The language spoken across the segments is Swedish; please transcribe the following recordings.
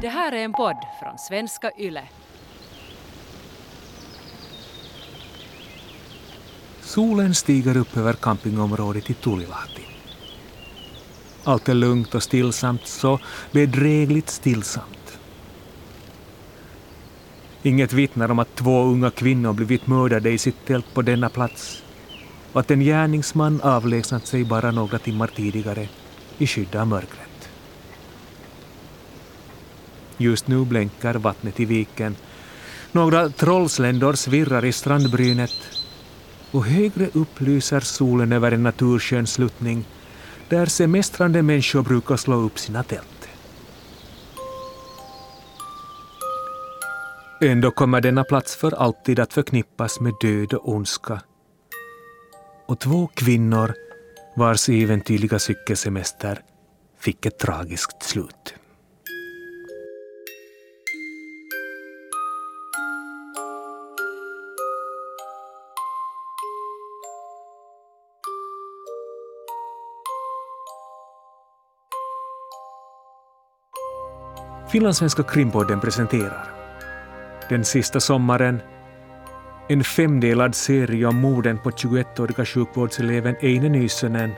Det här är en podd från svenska YLE. Solen stiger upp över campingområdet i Tulilahti. Allt är lugnt och stillsamt, så bedrägligt stillsamt. Inget vittnar om att två unga kvinnor blivit mördade i sitt tält på denna plats och att en gärningsman avlägsnat sig bara några timmar tidigare i skydd av mörkret. Just nu blänkar vattnet i viken. Några trollsländor svirrar i strandbrynet och högre upp lyser solen över en naturskön sluttning där semestrande människor brukar slå upp sina tält. Ändå kommer denna plats för alltid att förknippas med död och ondska. Och två kvinnor vars äventyrliga cykelsemester fick ett tragiskt slut. Finlandssvenska krimpodden presenterar Den sista sommaren en femdelad serie om morden på 21-åriga sjukvårdseleven Eine Nysönen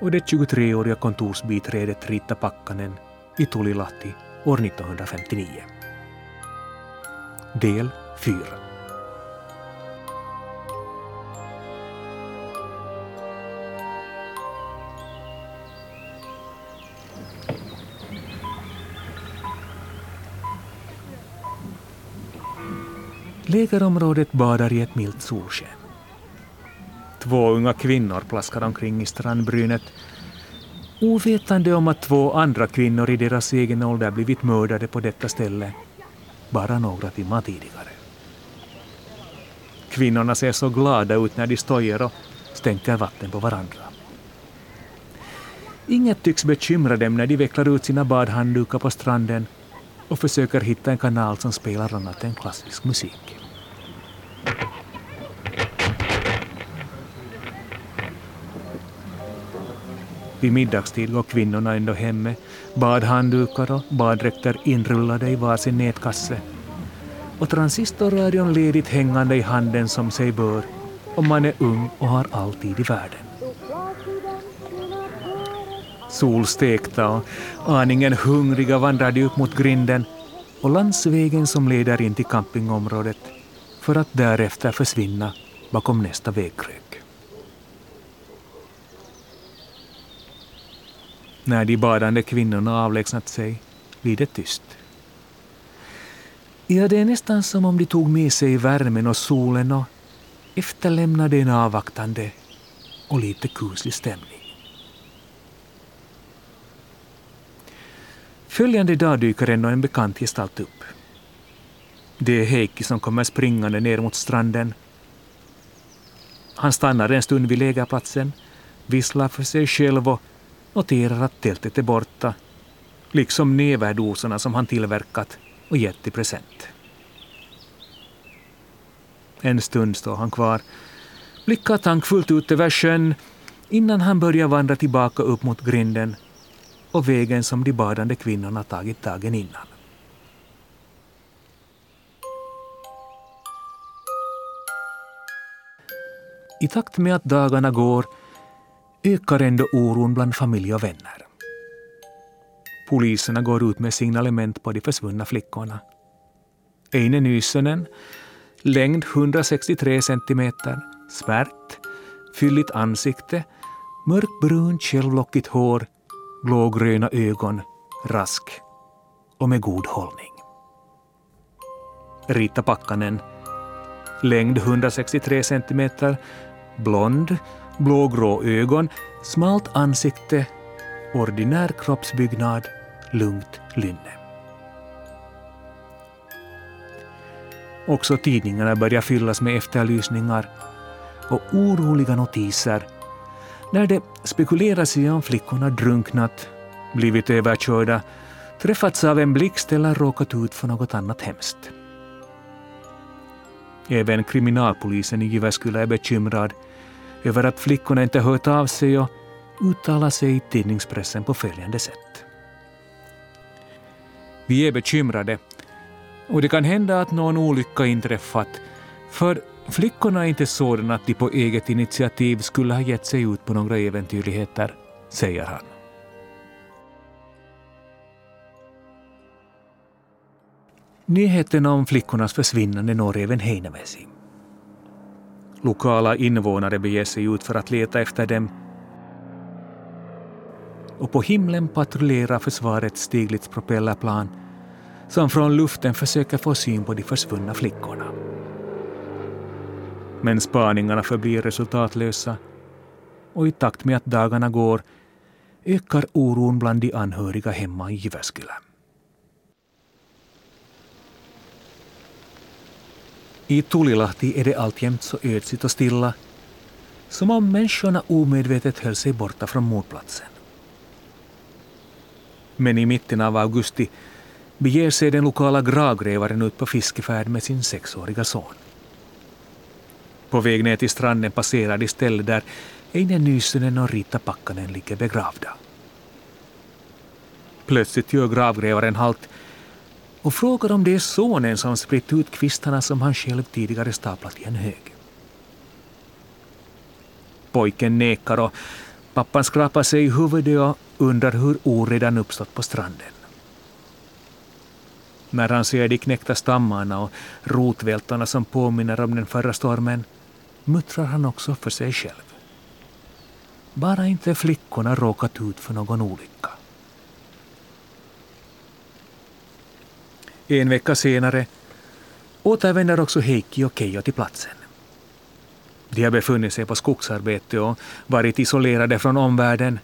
och det 23-åriga kontorsbiträdet Ritta Pakkanen i Tulilahti år 1959. Del 4 Lägerområdet badar i ett milt solsken. Två unga kvinnor plaskar omkring i strandbrynet ovetande om att två andra kvinnor i deras egen ålder blivit mördade på detta ställe bara några timmar tidigare. Kvinnorna ser så glada ut när de stojar och stänker vatten på varandra. Inget tycks bekymra dem när de vecklar ut sina badhanddukar på stranden och försöker hitta en kanal som spelar annat än klassisk musik. Vid middagstid går kvinnorna ändå hem med badhanddukar och baddräkter inrullade i varsin nätkasse och transistorradion ledigt hängande i handen som sig bör om man är ung och har all tid i världen. Solstekta och aningen hungriga vandrar de upp mot grinden och landsvägen som leder in till campingområdet för att därefter försvinna bakom nästa vägkrök. När de badande kvinnorna avlägsnat sig blir det tyst. Ja, det är nästan som om de tog med sig värmen och solen och efterlämnade en avvaktande och lite kuslig stämning. Följande dag dyker ändå en bekant gestalt upp. Det är Heikki som kommer springande ner mot stranden. Han stannar en stund vid lägerplatsen, visslar för sig själv och noterar att tältet är borta, liksom näverdosorna som han tillverkat och gett i present. En stund står han kvar, blickar tankfullt ut över sjön innan han börjar vandra tillbaka upp mot grinden och vägen som de badande kvinnorna tagit dagen innan. I takt med att dagarna går ökar ändå oron bland familj och vänner. Poliserna går ut med signalement på de försvunna flickorna. Eine Nysönen, längd 163 centimeter, svärt, fylligt ansikte, mörkbrunt självlockigt hår, blågröna ögon, rask. Och med god hållning. Rita Pakkanen, längd 163 centimeter, blond, blågrå ögon, smalt ansikte, ordinär kroppsbyggnad, lugnt lynne. Också tidningarna börjar fyllas med efterlysningar och oroliga notiser när det spekuleras i om flickorna drunknat, blivit överkörda, träffats av en blixt eller råkat ut för något annat hemskt. Även kriminalpolisen i Jyväskylä är bekymrad över att flickorna inte hört av sig och uttalar sig i tidningspressen på följande sätt. Vi är bekymrade och det kan hända att någon olycka inträffat för flickorna är inte sådana att de på eget initiativ skulle ha gett sig ut på några äventyrligheter, säger han. Nyheten om flickornas försvinnande når även Heinävesi. Lokala invånare beger sig ut för att leta efter dem. Och på himlen patrullerar försvarets Stiglitz-propellerplan som från luften försöker få syn på de försvunna flickorna. Men spaningarna förblir resultatlösa och i takt med att dagarna går ökar oron bland de anhöriga hemma i Jyväskylä. I Tulilahti är det alltjämt så ödsligt och stilla som om människorna omedvetet höll sig borta från mordplatsen. Men i mitten av augusti beger sig den lokala gravgrävaren ut på fiskefärd med sin sexåriga son. På väg ner till stranden passerar de stället där Eine Nysenen och Rita Pakkanen ligger begravda. Plötsligt gör gravgrävaren halt och frågar om det är sonen som spritt ut kvistarna som han själv tidigare staplat i en hög. Pojken nekar och pappan skrapar sig i huvudet och undrar hur oredan uppstått på stranden. När han ser de knäckta stammarna och rotvältorna som påminner om den förra stormen muttrar han också för sig själv. Bara inte flickorna råkat ut för någon olycka. En vecka senare återvänder också Heikki och Keijo till platsen. De har befunnit sig på skogsarbete och varit isolerade från omvärlden.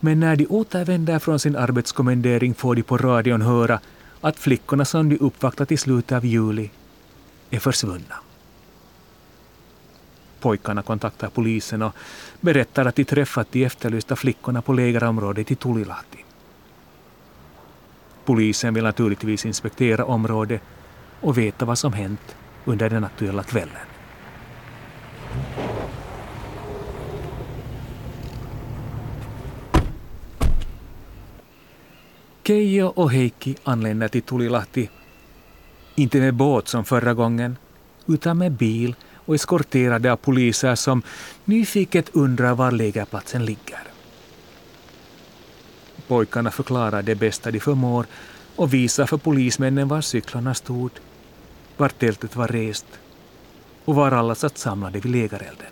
Men när de återvänder från sin arbetskommendering får de på radion höra att flickorna som de uppvaktat i slutet av juli är försvunna. Pojkarna kontaktar polisen och berättar att de träffat de efterlysta flickorna på lägerområdet i Tulilahti. Polisen vill naturligtvis inspektera området och veta vad som hänt under den aktuella kvällen. Keijo och Heikki anländer till Tulilahti, inte med båt som förra gången, utan med bil och eskorterade av poliser som nyfiket undrar var lägerplatsen ligger. Pojkarna förklarar det bästa de förmår och visar för polismännen var cyklarna stod, var tältet var rest och var alla satt samlade vid lägerelden.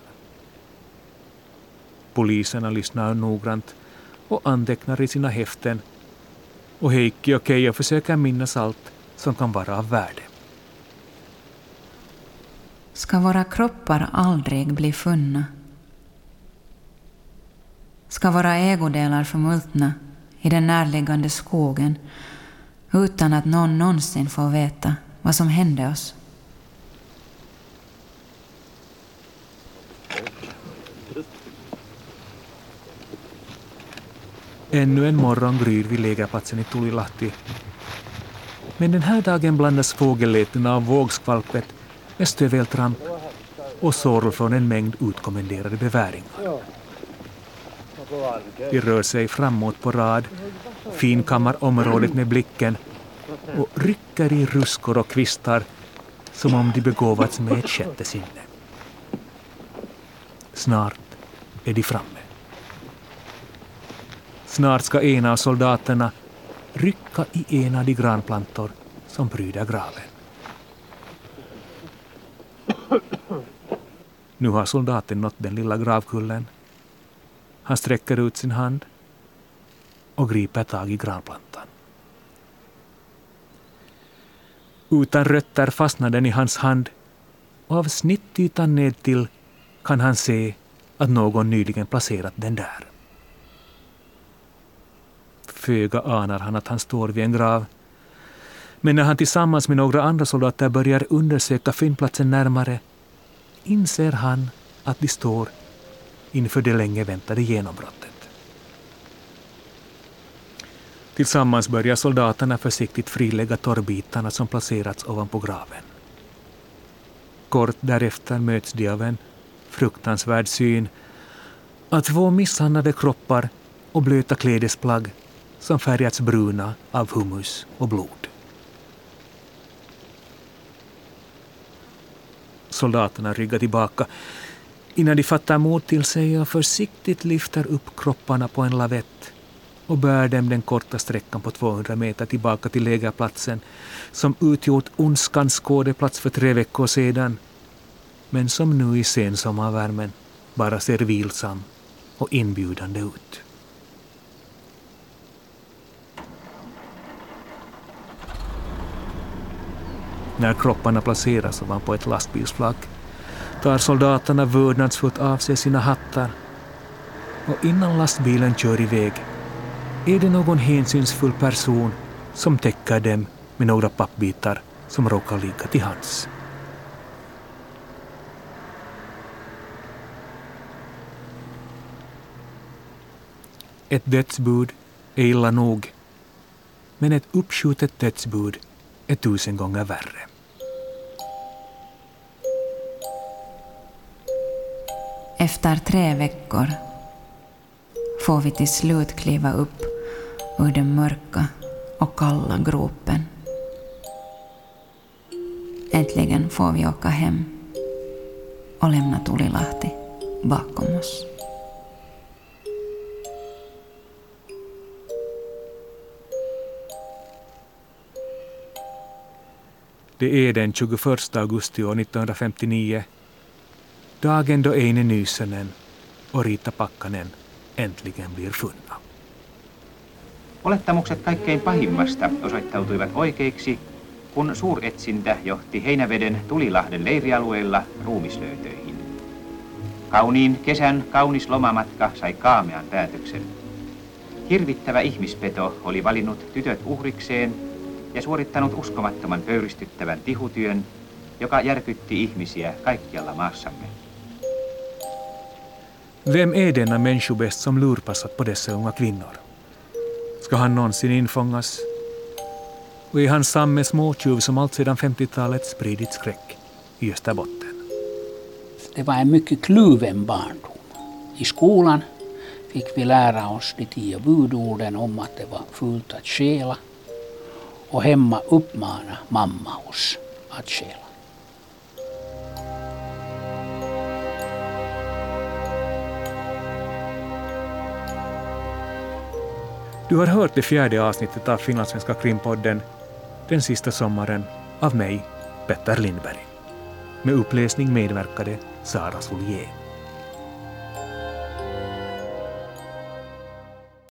Poliserna lyssnar noggrant och antecknar i sina häften och Heikki och Keijo försöker minnas allt som kan vara av värde. Ska våra kroppar aldrig bli funna? Ska våra ägodelar förmultna i den närliggande skogen utan att någon någonsin får veta vad som hände oss? Ännu en morgon gryr vid lägerplatsen i Tulilahti. Men den här dagen blandas fågelläten av vågskvalpet med stöveltramp och sorl från en mängd utkommenderade beväringar. De rör sig framåt på rad, finkammar området med blicken och rycker i ruskor och kvistar som om de begåvats med ett sjätte sinne. Snart är de framme. Snart ska en av soldaterna rycka i en av de granplantor som pryder graven. Nu har soldaten nått den lilla gravkullen. Han sträcker ut sin hand och griper tag i granplantan. Utan rötter fastnar den i hans hand och av snittytan ned till kan han se att någon nyligen placerat den där. Föga anar han att han står vid en grav. Men när han tillsammans med några andra soldater börjar undersöka fyndplatsen närmare inser han att de står inför det länge väntade genombrottet. Tillsammans börjar soldaterna försiktigt frilägga torrbitarna som placerats ovanpå graven. Kort därefter möts de av en fruktansvärd syn. av två misshandlade kroppar och blöta klädesplagg som färgats bruna av humus och blod. Soldaterna ryggar tillbaka innan de fattar mod till sig och försiktigt lyfter upp kropparna på en lavett och bär dem den korta sträckan på 200 meter tillbaka till lägerplatsen som utgjort ondskans skådeplats för tre veckor sedan men som nu i sensommarvärmen bara ser vilsam och inbjudande ut. När kropparna placeras ovanpå ett lastbilsflak tar soldaterna vördnadsfullt av sig sina hattar och innan lastbilen kör iväg är det någon hänsynsfull person som täcker dem med några pappbitar som råkar ligga till hands. Ett dödsbud är illa nog, men ett uppskjutet dödsbud är tusen gånger värre. Efter tre veckor får vi till slut kliva upp ur den mörka och kalla gropen. Äntligen får vi åka hem och lämna Tulilahti bakom oss. Det är den 21 augusti år 1959, dagen då Eine Nysönen och Rita Pakkanen äntligen blir funna. Olettamukset kaikkein pahimmasta osoittautuivat oikeiksi, kun suuretsintä johti Heinäveden Tulilahden leirialueella ruumislöytöihin. Kauniin kesän kaunis lomamatka sai kaamean päätöksen. Hirvittävä ihmispeto oli valinnut tytöt uhrikseen ja suorittanut uskomattoman pöyristyttävän tihutyön, joka järkytti ihmisiä kaikkialla maassamme. Vem är denna människobäst som lurpassat på dessa unga kvinnor? Ska han någonsin infångas? Och är han samme småtjuv som allt sedan 50-talet spridit skräck i Österbotten? Det var en mycket kluven barndom. I skolan fick vi lära oss de tio budorden om att det var fult att stjäla och hemma uppmana mamma oss att stjäla. Du har hört det fjärde avsnittet av Finlandssvenska krimpodden Den sista sommaren av mig, Petter Lindberg. Med uppläsning medverkade Sara Solier.